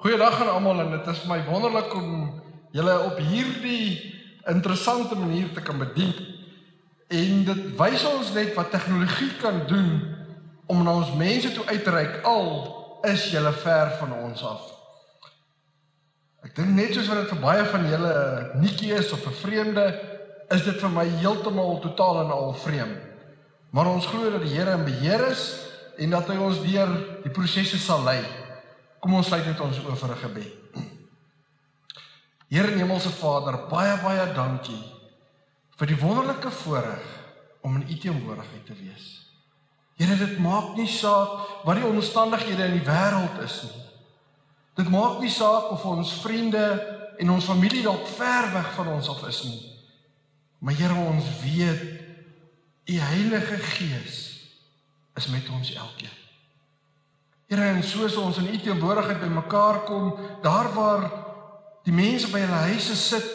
Goeiedag aan almal en dit is vir my wonderlik om julle op hierdie interessante manier te kan bedien. En dit wys ons net wat tegnologie kan doen om na ons mense toe uit te reik al is julle ver van ons af. Ek dink net soos wat dit vir baie van julle 'n nuutjie is of 'n vreemde, is dit vir my heeltemal totaal en al vreemd. Maar ons glo dat die Here in beheer is en dat hy ons deur die prosesse sal lei. Kom ons sluit net ons oë vir 'n gebed. Here Hemelse Vader, baie baie dankie vir die wonderlike voorreg om in U teenwoordigheid te wees. Here, dit maak nie saak wat die omstandighede in die wêreld is nie. Dit maak nie saak of ons vriende en ons familie dalk ver weg van ons af is nie. Maar Here, ons weet U Heilige Gees is met ons elkeen. Here, en soos ons in U teenwoordigheid bymekaar kom, daar waar die mense by hulle huise sit,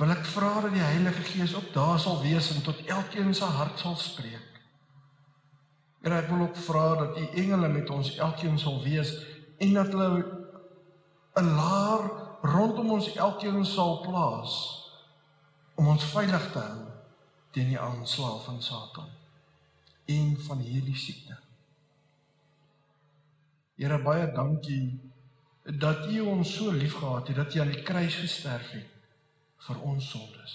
wil ek vra dat die Heilige Gees ook daar sal wees en tot elkeen se hart sal spreek. Here, ek wil ook vra dat U engele met ons elkeen sal wees en dat hulle 'n laar rondom ons elkeen sal plaas om ons veilig te hou teen die aanslag van Satan en van hierdie siekte. Here baie dankie dat U ons so liefgehad het dat U aan die kruis gesterf het vir ons sondes.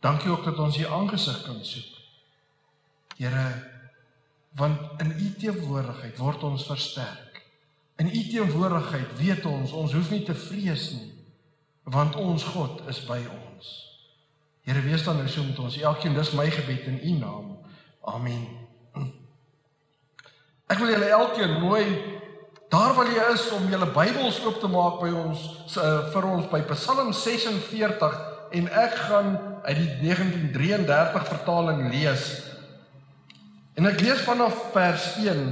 Dankie ook dat ons U aangesig kan soek. Here, want in U teenwoordigheid word ons versterk. In U teenwoordigheid weet ons ons hoef nie te vrees nie, want ons God is by ons. Here, wees dan nou so met ons. Elkeen, dis my gebed in U naam. Amen. Ek wil julle elkeen mooi daar waar jy is om julle Bybels oop te maak by ons uh, vir ons by Psalm 46 en ek gaan uit die 1933 vertaling lees. En ek lees vanaf vers 1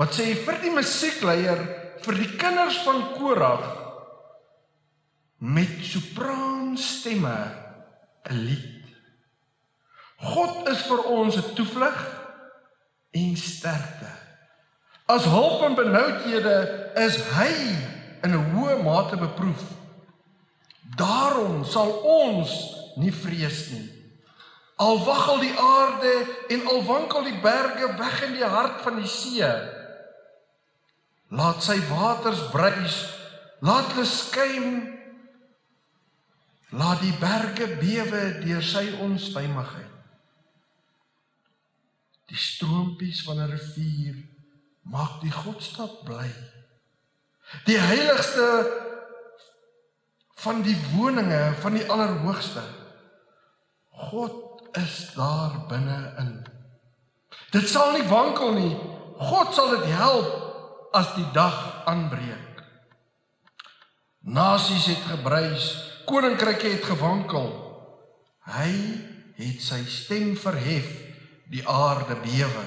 wat sê vir die musiekleier vir die kinders van Korag met sopran stemme 'n lied. God is vir ons 'n toevlug en sterkte. As hulp in benoudhede is hy in 'n hoë mate beproef. Daarom sal ons nie vrees nie. Al waggel die aarde en al wankel die berge weg in die hart van die see. Laat sy waters bruis, laat hulle skuim. Laat die berge bewe deur sy onstuimigheid. Die stroompies van 'n rivier maak die Godstad bly. Die heiligste van die woninge van die Allerhoogste. God is daar binne in. Dit sal nie wankel nie. God sal dit help as die dag aanbreek. Nasies het gebruis, koninkryke het gewankel. Hy het sy stem verhef, die aarde bewe.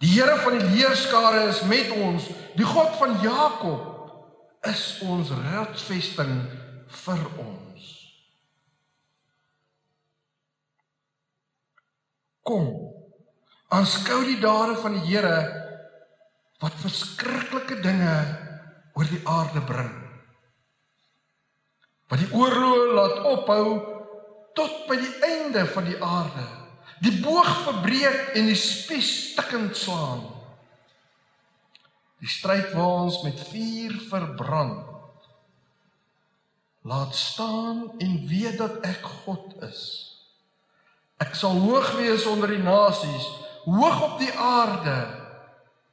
Die Here van die leerskare is met ons. Die God van Jakob is ons rotsvesting vir ons. Kom. Aanskou die dade van die Here wat verskriklike dinge oor die aarde bring. Wat die oorloë laat ophou tot by die einde van die aarde die boog verbreek en die spies stikkend slaan. Die stryd waar ons met vuur verbrand. Laat staan en weet dat ek God is. Ek sal hoog wees onder die nasies, hoog op die aarde.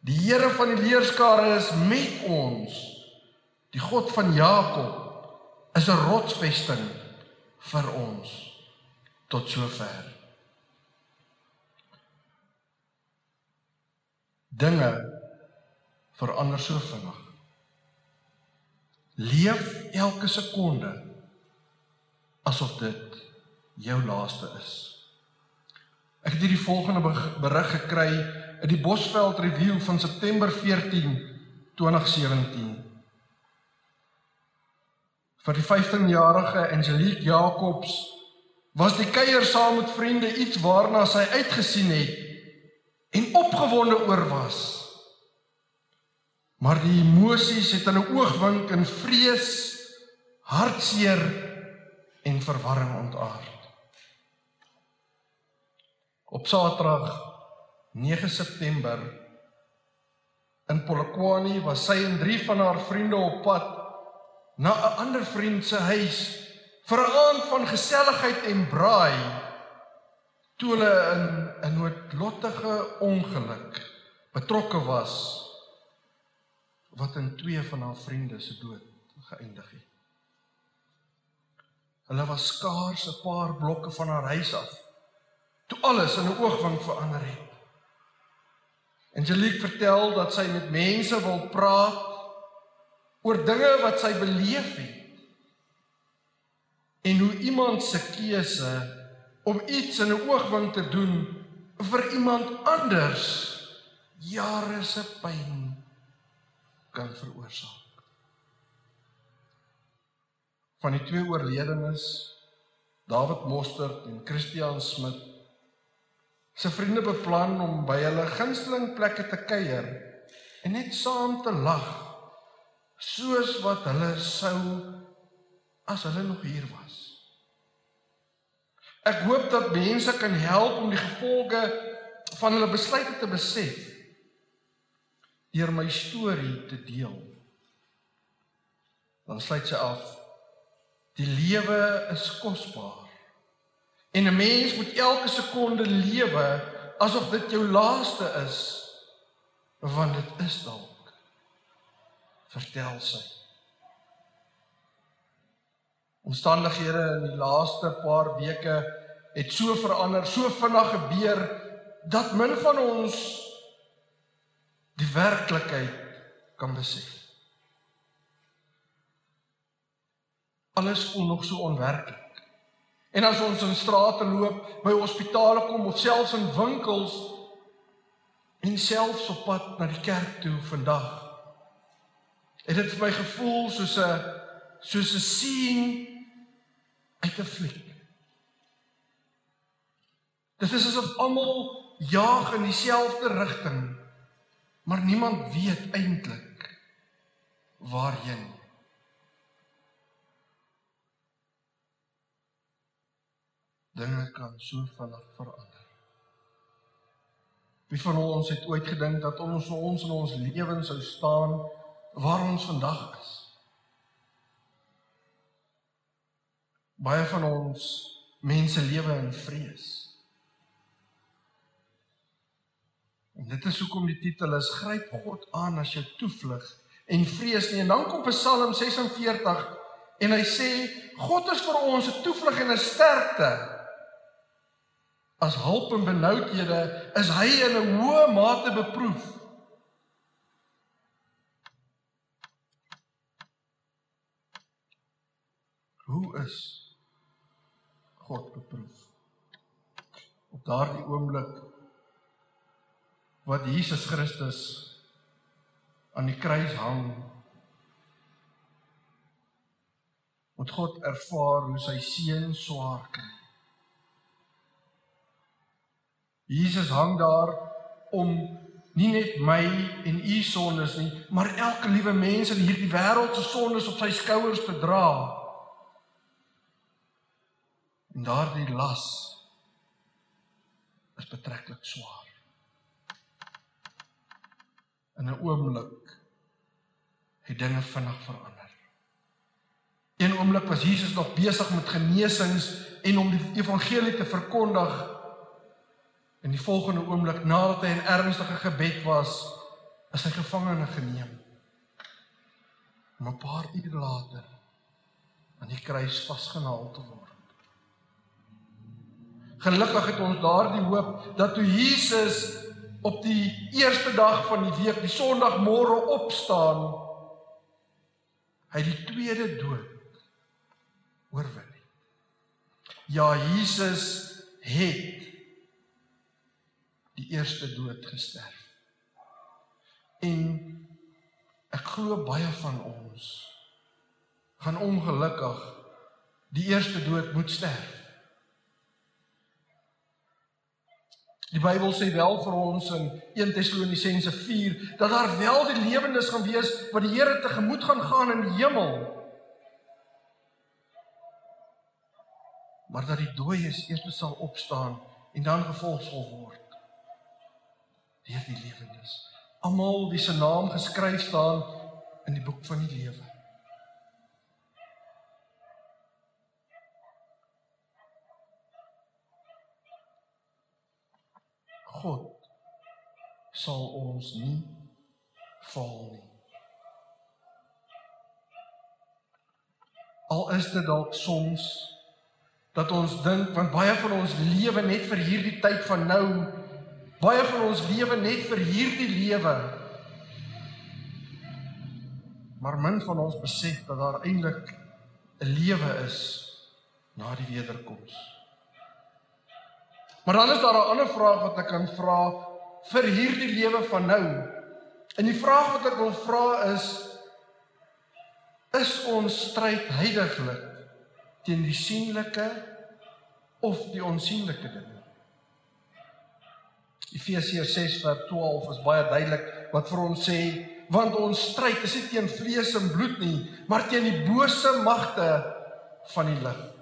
Die Here van die leerskare is met ons. Die God van Jakob is 'n rotsvesting vir ons tot sover. Dinge verander so vinnig. Leef elke sekonde asof dit jou laaste is. Ek het hierdie volgende berig gekry in die Bosveld Review van September 14 2017. Vir die 15-jarige Angelique Jacobs was die kuier saam met vriende iets waarna sy uitgesien het en opgewonde oor was. Maar die emosies het in 'n oogwink in vrees, hartseer en verwarring ontaard. Op Saterdag 9 September in Polokwane was sy en drie van haar vriende op pad na 'n ander vriend se huis vir 'n aand van geselligheid en braai toe hulle in 'n noodlottige ongeluk betrokke was wat in twee van haar vriende se dood geëindig het. Hulle was skaars 'n paar blokke van haar huis af toe alles in 'n oogwink verander het. Angelique vertel dat sy met mense wil praat oor dinge wat sy beleef het en hoe iemand se keuse om iets in 'n oogwink te doen vir iemand anders jare se pyn kan veroorsaak. Van die twee oorledenes, David Mostert en Christian Smit, se vriende beplan om by hulle gunsteling plekke te kuier en net saam te lag soos wat hulle sou as hulle nog hier was. Ek hoop dat mense kan help om die gevolge van hulle besluite te besef deur my storie te deel. Dan sluit sy af: Die lewe is kosbaar. En 'n mens moet elke sekonde lewe asof dit jou laaste is, want dit is dalk. Vertel sy. Omstandighede in die laaste paar weke het so verander, so vinnig gebeur dat min van ons die werklikheid kan besef. Alles voel nog so onwerklik. En as ons in strate loop, by hospitale kom of selfs in winkels en selfs op pad na die kerk toe vandag, het dit vir my gevoel soos 'n soos 'n sien uit 'n fliek. Dit is asof almal jaag in dieselfde rigting, maar niemand weet eintlik waarheen nie. dinge kan so vinnig verander. Wie van ons het ooit gedink dat ons ons in ons lewens sou staan waar ons vandag is? Baie van ons mense lewe in vrees. En dit is hoekom die titel is Gryp God aan as jou toevlug en vrees nie. En dan kom Psalm 46 en hy sê God is vir ons 'n toevlug en 'n sterkte as hulp in benoudhede is hy in 'n hoë mate beproef. Hoe is God beproef? Op daardie oomblik wat Jesus Christus aan die kruis hang, moet God ervaar hoe sy seun swaar kry. Jesus hang daar om nie net my en u sondes nie, maar elke liewe mens in hierdie wêreld se sondes op sy skouers te dra. En daardie las is betreklik swaar. In 'n oomblik het dinge vinnig verander. Een oomblik was Jesus nog besig met genesings en om die evangelie te verkondig In die volgende oomblik nadat hy in ernstige gebed was, is hy gevangene geneem. Om 'n paar ure later aan die kruis vasgenaal te word. Gelukkig het ons daardie hoop dat toe Jesus op die eerste dag van die week, die Sondagmôre opstaan, hy die tweede dood oorwin. Ja, Jesus het die eerste dood gesterf. En ek glo baie van ons gaan ongelukkig die eerste dood moet sterf. Die Bybel sê wel vir ons in 1 Tessalonisense 4 dat daar wel die lewendes gaan wees wat die Here tegemoet gaan gaan in die hemel. Maar dat die dooies eers sal opstaan en dan gevolg sal word deur die lewendes. Almal wie se naam geskryf staan in die boek van die lewe. God sal ons nie val nie. Al is dit dalk soms dat ons dink want baie van ons lewe net vir hierdie tyd van nou baie van ons lewe net vir hierdie lewe maar min van ons besef dat daar eintlik 'n lewe is na die wederkoms. Maar dan is daar 'n ander vraag wat ek kan vra vir hierdie lewe van nou. En die vraag wat ek wil vra is is ons stryd heiliglik teen die sienlike of die onsienlike dinge? Efesiërs 6:12 is baie duidelik wat vir ons sê want ons stryd is nie teen vlees en bloed nie, maar teen die bose magte van die lig.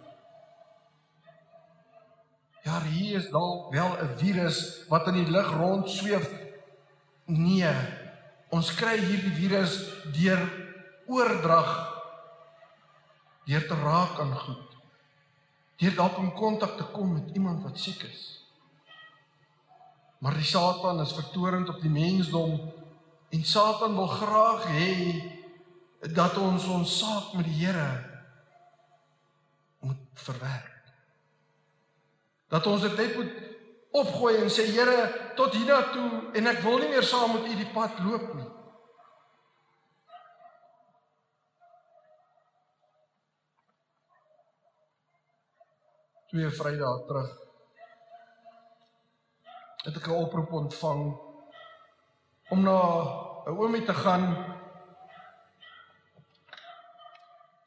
Ja, hier is dalk wel 'n virus wat in die lug rond sweef. Nee. Ons kry hierdie virus deur oordrag deur te raak aan goed. Deur dalk in kontak te kom met iemand wat siek is. Maar die Satan is vertorend op die mensdom en Satan wil graag hê dat ons ons saak met die Here moet verwerk dat ons dit net moet opgooi en sê Here tot hiernatoe en ek wil nie meer saam met u die pad loop nie. Twee Vrydae terug het ek 'n oproep ontvang om na 'n oomie te gaan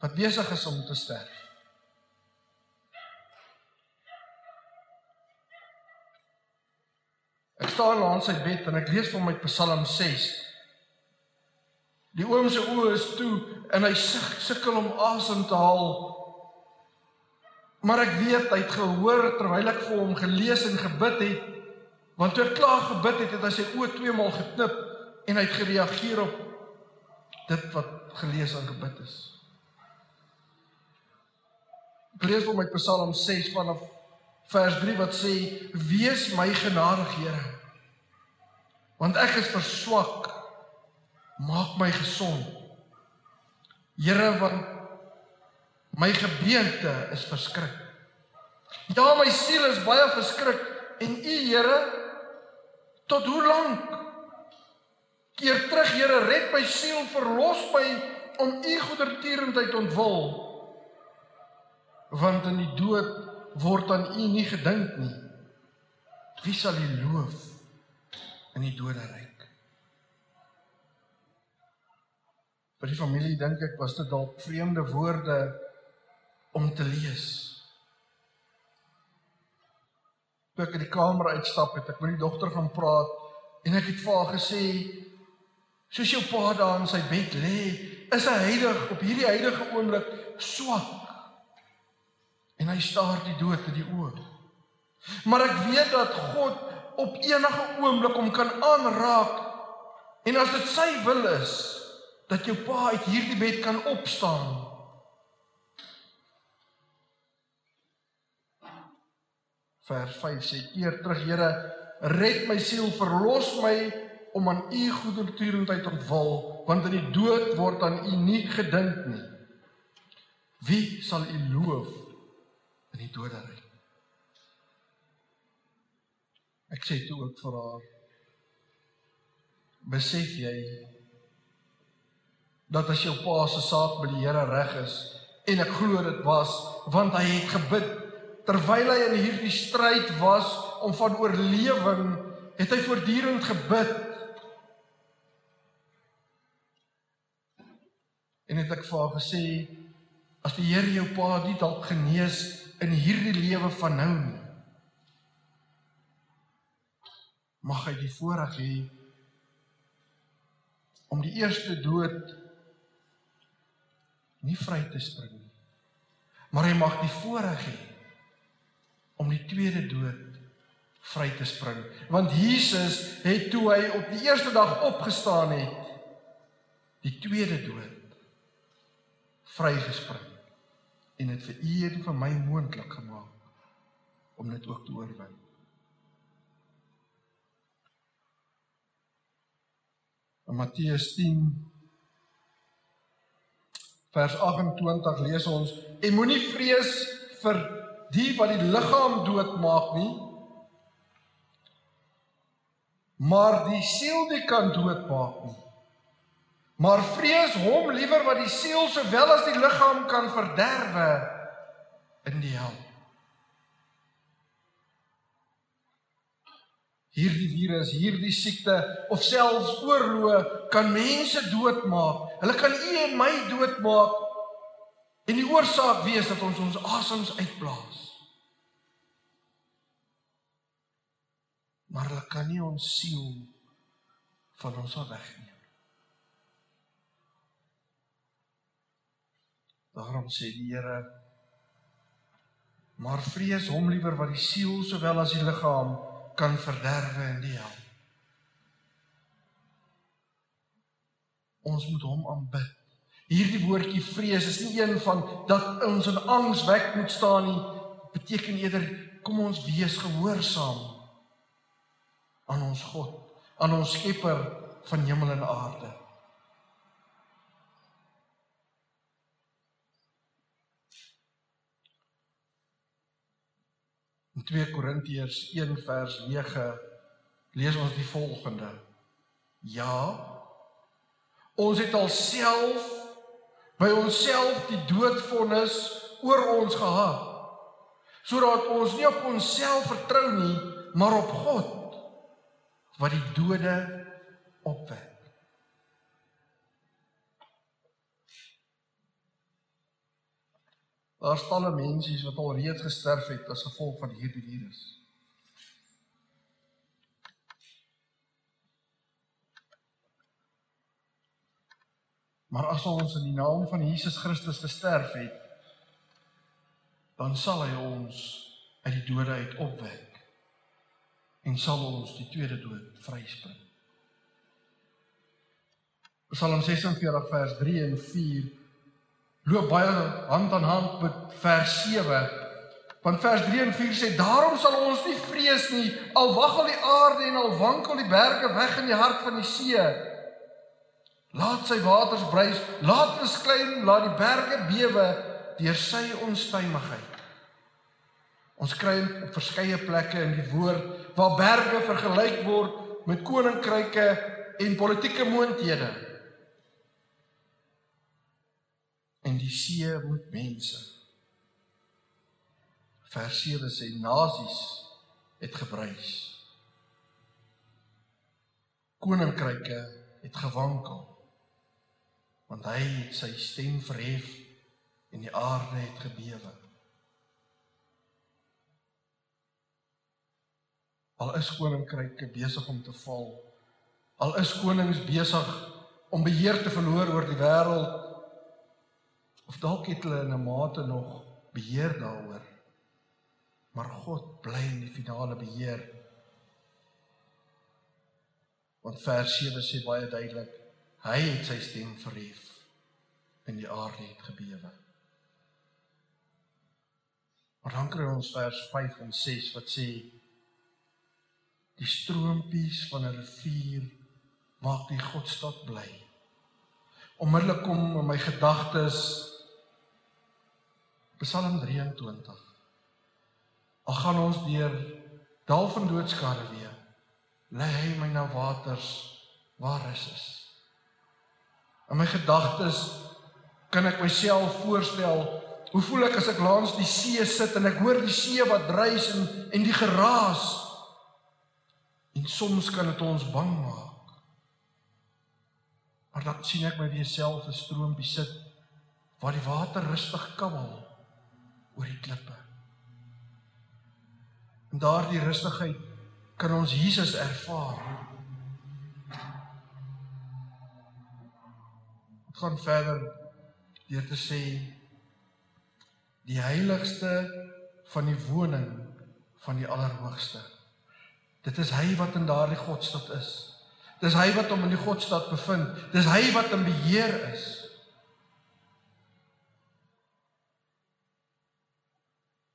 wat besig is om te sterf. Ek staan langs sy bed en ek lees vir my Psalm 6. Die oom se oë is toe en hy sukkel om asem te haal. Maar ek weet hy het gehoor terwyl ek vir hom gelees en gebid het. Want toe ek klaar gebid het, het hy sy oë twee maal geknip en hy het gereageer op dit wat gelees en gebid is. Ek lees vir my Psalm 6 vanaf vers 3 wat sê wees my genadig Here want ek is verswak. Maak my gesond. Here want my gebeente is verskrik. Ja my siel is baie verskrik. En u Here tot hoe lank? Keer terug Here red my siel verlos my om u goedertierendheid ontwil. Want in die dood word aan u nie gedink nie. Wie sal u loof in die doderyk? Vir die familie dink ek was dit dalk vreemde woorde om te lees. Toe ek uit die kamer uitstap het, ek met die dogter gaan praat en ek het vir haar gesê soos jou pa daar in sy bed lê, is hy heilig op hierdie heilige oomblik swak en hy staar die dood in die oë. Maar ek weet dat God op enige oomblik hom kan aanraak en as dit sy wil is dat jou pa uit hierdie bed kan opstaan. Vers 5 sê: "Keer terug, Here, red my siel, verlos my om aan u goedertierendheid ontwil, want in die dood word aan u nie gedink nie. Wie sal u loof in die doderyk. Ek sê toe ook vir haar besef jy dat as jou pa se saak by die Here reg is en ek glo dit was want hy het gebid terwyl hy in hierdie stryd was om van oorlewing het hy voortdurend gebid en het ek vir haar gesê as die Here jou pa nie dalk genees in hierdie lewe van nou nie. Mag hy die voorreg hê om die eerste dood nie vry te spring nie. Maar hy mag die voorreg hê om die tweede dood vry te spring. Want Jesus het toe hy op die eerste dag opgestaan het, die tweede dood vrygespring en dit vir u en vir my moontlik gemaak om dit ook te oorwin. In Matteus 10 vers 28 lees ons: "En moenie vrees vir die wat die liggaam doodmaak nie, maar die siel die kan doodmaak nie. Maar vrees hom liewer wat die siel sowel as die liggaam kan verderwe in die hel." Hierdie virus, hierdie siekte of selfs oorloë kan mense doodmaak. Hulle kan u en my doodmaak en die oorsaak wees dat ons ons asems uitblaas. Maar hulle kan nie ons siel van ons af wegneem. Daarom sê die Here maar vrees hom liewer wat die siel sowel as die liggaam kan verderwe in die hel. Ons moet hom aanbid. Hierdie woordjie vrees is nie een van dat ons in angs weg moet staan nie. Beteken eerder kom ons wees gehoorsaam aan ons God, aan ons Skepper van hemel en aarde. In 2 Korintiërs 1 vers 9 lees ons die volgende: Ja, ons het alself by onsself die doodvonnis oor ons gehad. Sodat ons nie op onsself vertrou nie, maar op God wat die dode opwek. Daar's talle mense wat al reeds gesterf het as gevolg van hierdie virus. Maar as ons in die naam van Jesus Christus gesterf het, dan sal hy ons uit die dode uit opwek en sal ons die tweede dood vryspring. Psalm 46 vers 3 en 4 loop baie hand aan hand met vers 7. Want vers 3 en 4 sê daarom sal ons nie vrees nie al wag al die aarde en al wankel die berge weg in die hart van die see. Laat sy waters bruis, laat hulle skyn, laat die berge bewe deur sy onstuimigheid. Ons kry op verskeie plekke in die woord waar berge vergelyk word met koninkryke en politieke moondhede. En die see moet mense. Vers 7 sê nasies het gebruis. Koninkryke het gewankel. Want hy het sy stem verhef en die aarde het gebewe. Al is koninkryke besig om te val. Al is konings besig om beheer te verloor oor die wêreld Of dalk het hulle in 'n mate nog beheer daaroor. Maar God bly in die finale beheer. Want vers 7 sê baie duidelik, hy het sy stem verhef en die aarde het gebewe. Maar dan kry ons vers 5 en 6 wat sê die stroompies van 'n rivier maak die Godstad bly. Onmiddellik kom in my gedagtes Psalm 23. Al gaan ons deur dal van doodskade weer, lei hy my na waters waar rus is. In my gedagtes kan ek myself voorstel hoe voel ek as ek langs die see sit en ek hoor die see wat dreis en en die geraas. En soms kan dit ons bang maak. Maar dan sien ek my weer self 'n stroompie sit waar die water rustig kabbel oor die klippe. En daardie rustigheid kan ons Jesus ervaar. Dit gaan verder deur te sê die heiligste van die woning van die Allerhoogste. Dit is hy wat in daardie Godstad is. Dis hy wat hom in die Godstad bevind. Dis hy wat in beheer is.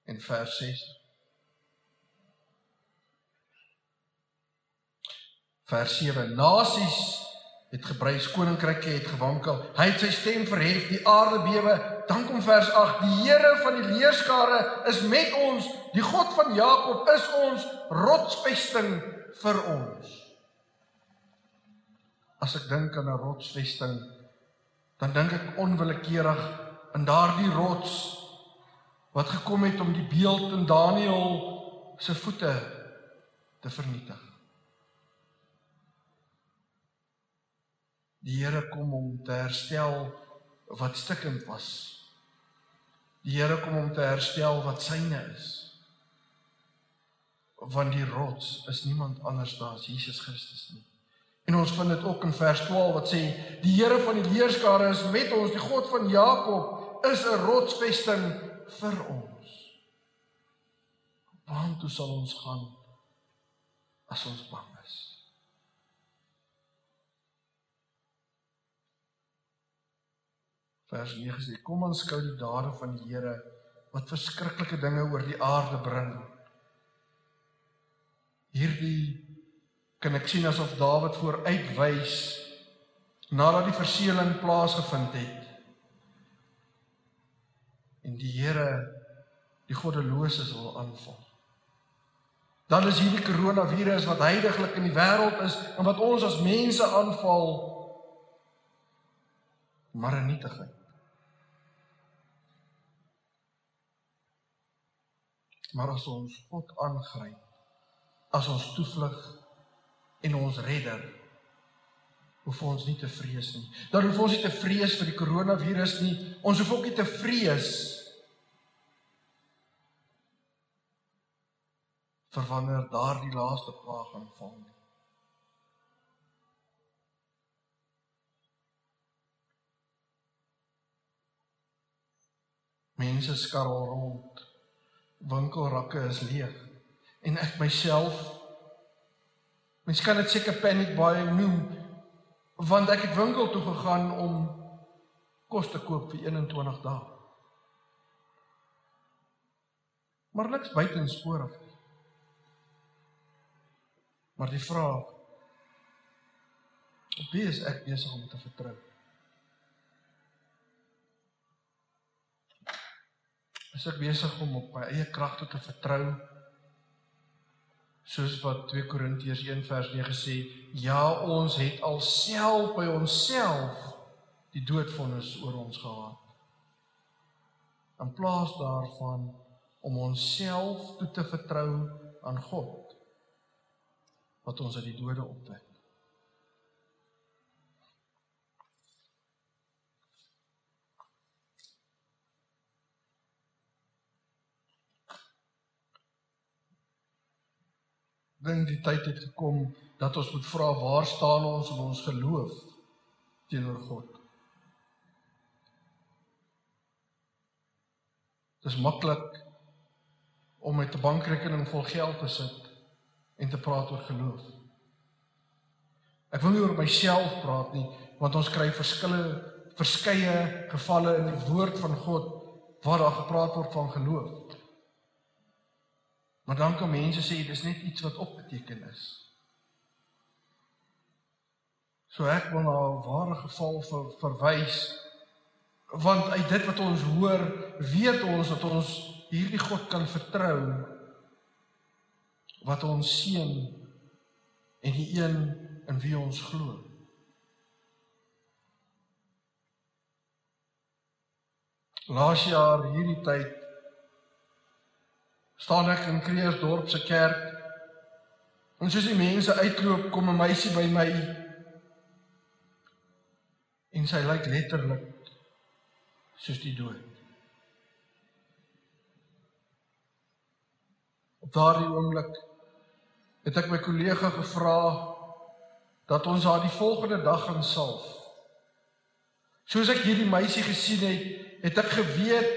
In vers 6 Vers 7 Nasies het gebrys, koninkryke het gewankel. Hy het sy stem verhef, die aarde bewe. Dan kom vers 8: Die Here van die leerskare is met ons. Die God van Jakob is ons rotsvesting vir ons. As ek dink aan 'n rotsvesting, dan dink ek onwillekeurig aan daardie rots wat gekom het om die beeld in Daniël se voete te vernietig. Die Here kom om te herstel wat stikkend was. Die Here kom om te herstel wat syne is. Want die rots is niemand anders as Jesus Christus nie. En ons vind dit ook in vers 12 wat sê die Here van die leerskare is met ons, die God van Jakob is 'n rotsvesting vir ons. Waar toe sal ons gaan as ons bang is? Vers 9 sê: Kom aanskou die dade van die Here wat verskriklike dinge oor die aarde bring. Hierdie kan ek sien asof Dawid vooruitwys nadat die verseeling plaasgevind het. En die Here die goddeloses wil aanval. Dan is hierdie koronavirus wat heidaglik in die wêreld is en wat ons as mense aanval maar 'n nietigheid. Maar as ons God aangryp, as ons toevlug en ons redder, hoef ons nie te vrees nie. Dan hoef ons nie te vrees vir die koronavirus nie. Ons hoef ook nie te vrees vir wanneer daardie laaste plaag nie. Mense skarrel rond winkelrakke is leeg en ek myself mens kan dit seker panic buying noem want ek het winkel toe gegaan om kos te koop vir 21 dae. Maar niks buitensporig maar die vraag op wie is ek besig om te vertrou? Is ek besig om op my eie kragte te vertrou soos wat 2 Korintiërs 1 vers 9 sê ja ons het alself by onsself die doodvonnis oor ons gehad. In plaas daarvan om onsself toe te vertrou aan God wat ons uit die dode opwek dink die tyd het gekom dat ons moet vra waar staan ons in ons geloof teenoor God. Dit is maklik om met 'n bankrekening vol geld te sit en te praat oor geloof. Ek wil nie oor myself praat nie, want ons kry verskillende verskeie gevalle in die woord van God waar daar gepraat word van geloof. Maar dan kan mense sê dis net iets wat opgeteken is. So ek wil na 'n ware geval ver, verwys want uit dit wat ons hoor, weet ons dat ons hierdie God kan vertrou wat ons seën en die een in wie ons glo. Laas jaar hierdie tyd staan ek in Kreersdorp se kerk. En soos die mense uitloop, kom 'n meisie by my. En sy lyk letterlik soos die dood. Op daardie oomblik het ek my kollega gevra dat ons haar die volgende dag gaan salf. Soos ek hierdie meisie gesien het, het ek geweet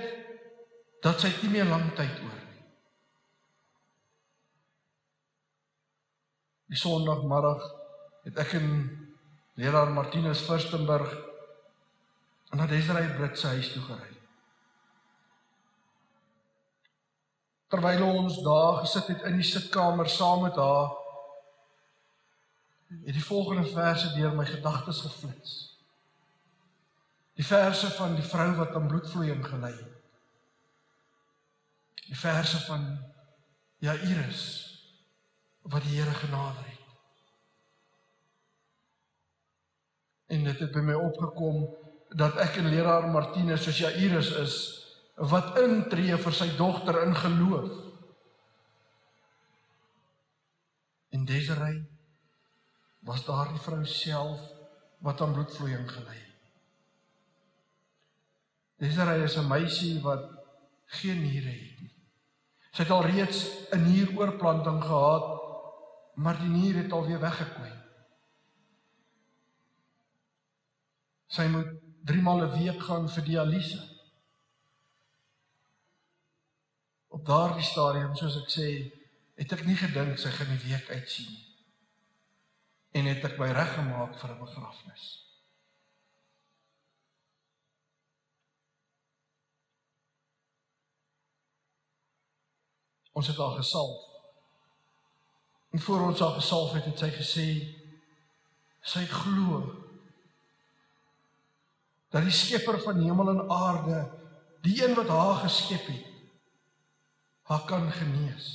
dat sy nie meer lank tyd oor nie. Die Sondagmiddag het ek in leraar Martinus Firstenberg en na Desiree Brits se huis toe gery. Terwyl ons daar gesit het in die sitkamer saam met haar, het die volgende verse deur my gedagtes geflits. Die verse van die vrou wat aan bloedvloeiing gely het. Die verse van Jairus wat die Here genader het. En dit het by my opgekom dat ek en leraar Martinus soos Jairus is wat intree vir sy dogter in geloof. En Desiree was daardie vrou self wat aan bloedvloeiing gely het. Desiree is 'n meisie wat geen niere het nie. Sy het al reeds 'n nieroorplanting gehad, maar die nier het alweer weggekwyn. Sy moet 3 maal 'n week gaan vir dialyse. Op daardie stadium, soos ek sê, het ek nie gedink sy gaan die week uitsien nie. En het ek my reg gemaak vir 'n begrafnis. Ons het haar gesalf. En voor ons haar gesalf het, het sy gesê sy glo dat die skepper van hemel en aarde, die een wat haar geskep het, haar kan genees.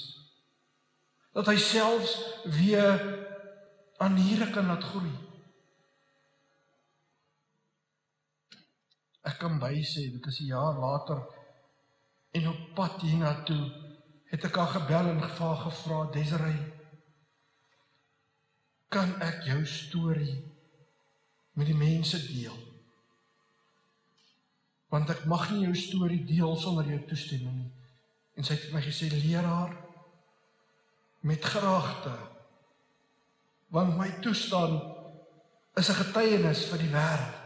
Dat hy selfs weer aan hierde kan laat groei. Ek kan by sê dit is 'n jaar later en op pad hiernatoe het ek haar gebel en gevra gevra Desiree kan ek jou storie met die mense deel? Want ek mag nie jou storie deel sonder jou toestemming nie. En sy het vir my gesê leraar met graagte want my toestand is 'n getuienis vir die wêreld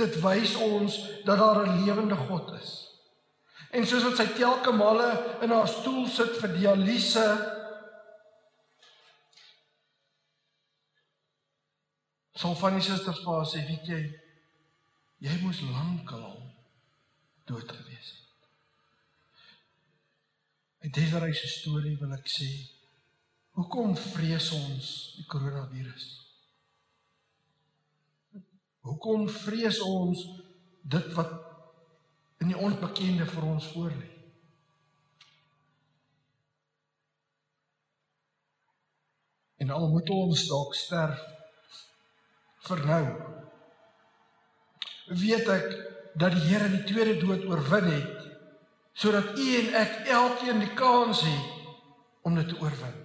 dit wys ons dat daar 'n lewende God is. En soos wat sy telke male in haar stoel sit vir dialyse sal van die susters vir haar sê, weet jy, jy moes lankal al dood gewees het. Uit deze reis se storie wil ek sê, hoekom vrees ons die koronavirus? Hoekom vrees ons dit wat in die onbekende vir ons voorlê. En al moet ons dalk sterf vir nou. Weet ek dat die Here die tweede dood oorwin het sodat u en ek elkeen die kans het om dit te oorwin.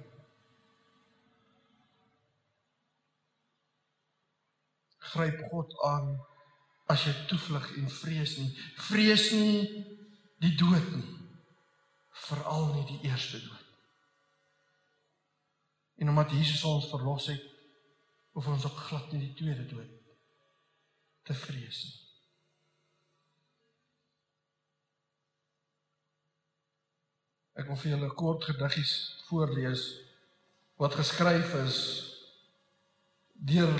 Gryp God aan as jy toevlug en vrees nie. Vrees nie die dood nie. Veral nie die eerste dood. En omdat Jesus ons verlos het, hoef ons ook glad nie die tweede dood te vrees nie. Ek wil vir julle kort gediggies voorlees wat geskryf is deur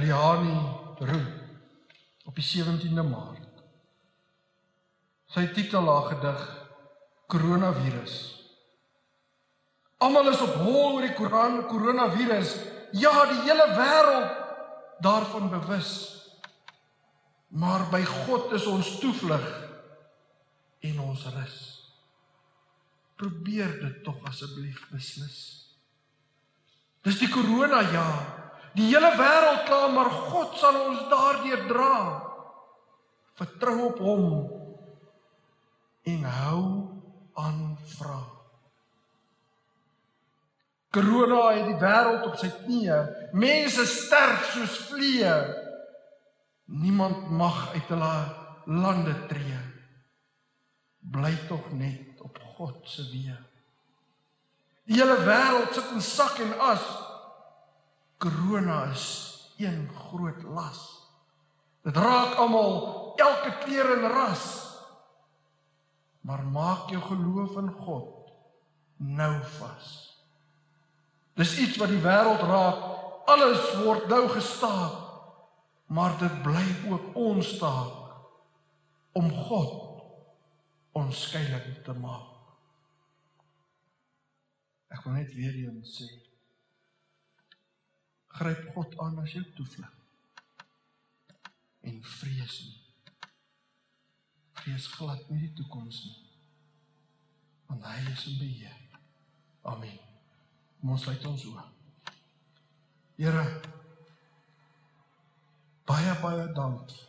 Liani Roux op die 17de Maart. Sy titel haar gedig Koronavirus. Almal is op hol oor die Koran koronavirus. Ja, die hele wêreld daarvan bewus. Maar by God is ons toevlug en ons rus. Probeer dit tog asseblief beslis. Dis die korona jaar. Die hele wêreld kla, maar God sal ons daardeur dra. Vertrou op hom en hou aan vra. Corona het die wêreld op sy knieë. Mense sterf soos vliee. Niemand mag uit hulle lande tree. Bly tog net op God se weë. Die hele wêreld sit in sak en as. Corona is een groot las. Dit raak almal, elke kleur en ras. Maar maak jou geloof in God nou vas. Dis iets wat die wêreld raak. Alles word nou gestaak. Maar dit bly ook ons taak om God onskeidelik te maak. Ek wil net weer eens sê gryp God aan as jou toevlug. En vrees nie. Vrees glad nie die toekoms nie. Want hy is in beheer. Amen. Kom ons sluit ons oë. Here baie baie dankie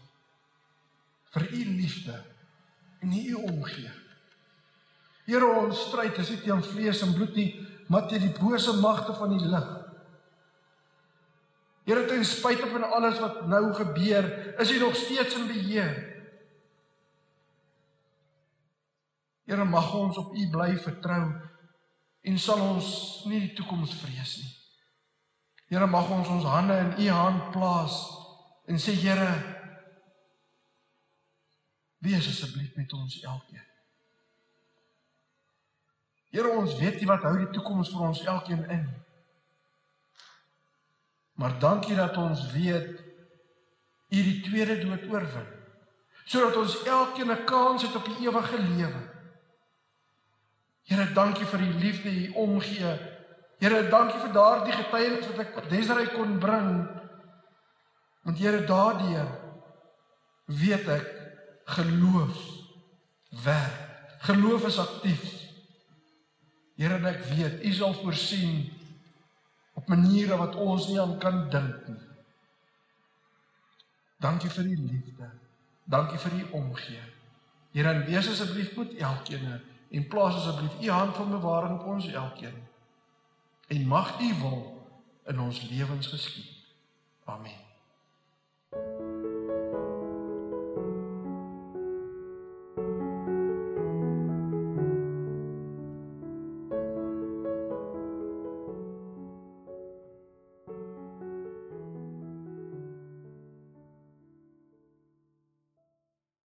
vir u liefde en u omgee. Here ons stryd is nie teen vlees en bloed nie, maar teen die bose magte van die lig. Here ten spyte van alles wat nou gebeur, is u nog steeds in beheer. Here mag ons op u bly vertrou en sal ons nie die toekoms vrees nie. Here mag ons ons hande in u hand plaas en sê Here wees asseblief met ons elkeen. Here ons weet nie wat hou die toekoms vir ons elkeen in. Maar dankie dat ons weet u die tweede dood oorwin sodat ons elkeen 'n kans het op die ewige lewe. Here, dankie vir u liefde, u omgee. Here, dankie vir daardie getuienis wat ek Desiree kon bring. Want Here, daardeur weet ek geloof werk. Geloof is aktief. Here, ek weet u sal voorsien op maniere wat ons nie aan kan dink nie. Dankie vir u liefde. Dankie vir u omgee. Here, wees asseblief met elkeen en plaas asseblief u hand van bewaring op ons elkeen. En mag u wil in ons lewens geskied. Amen.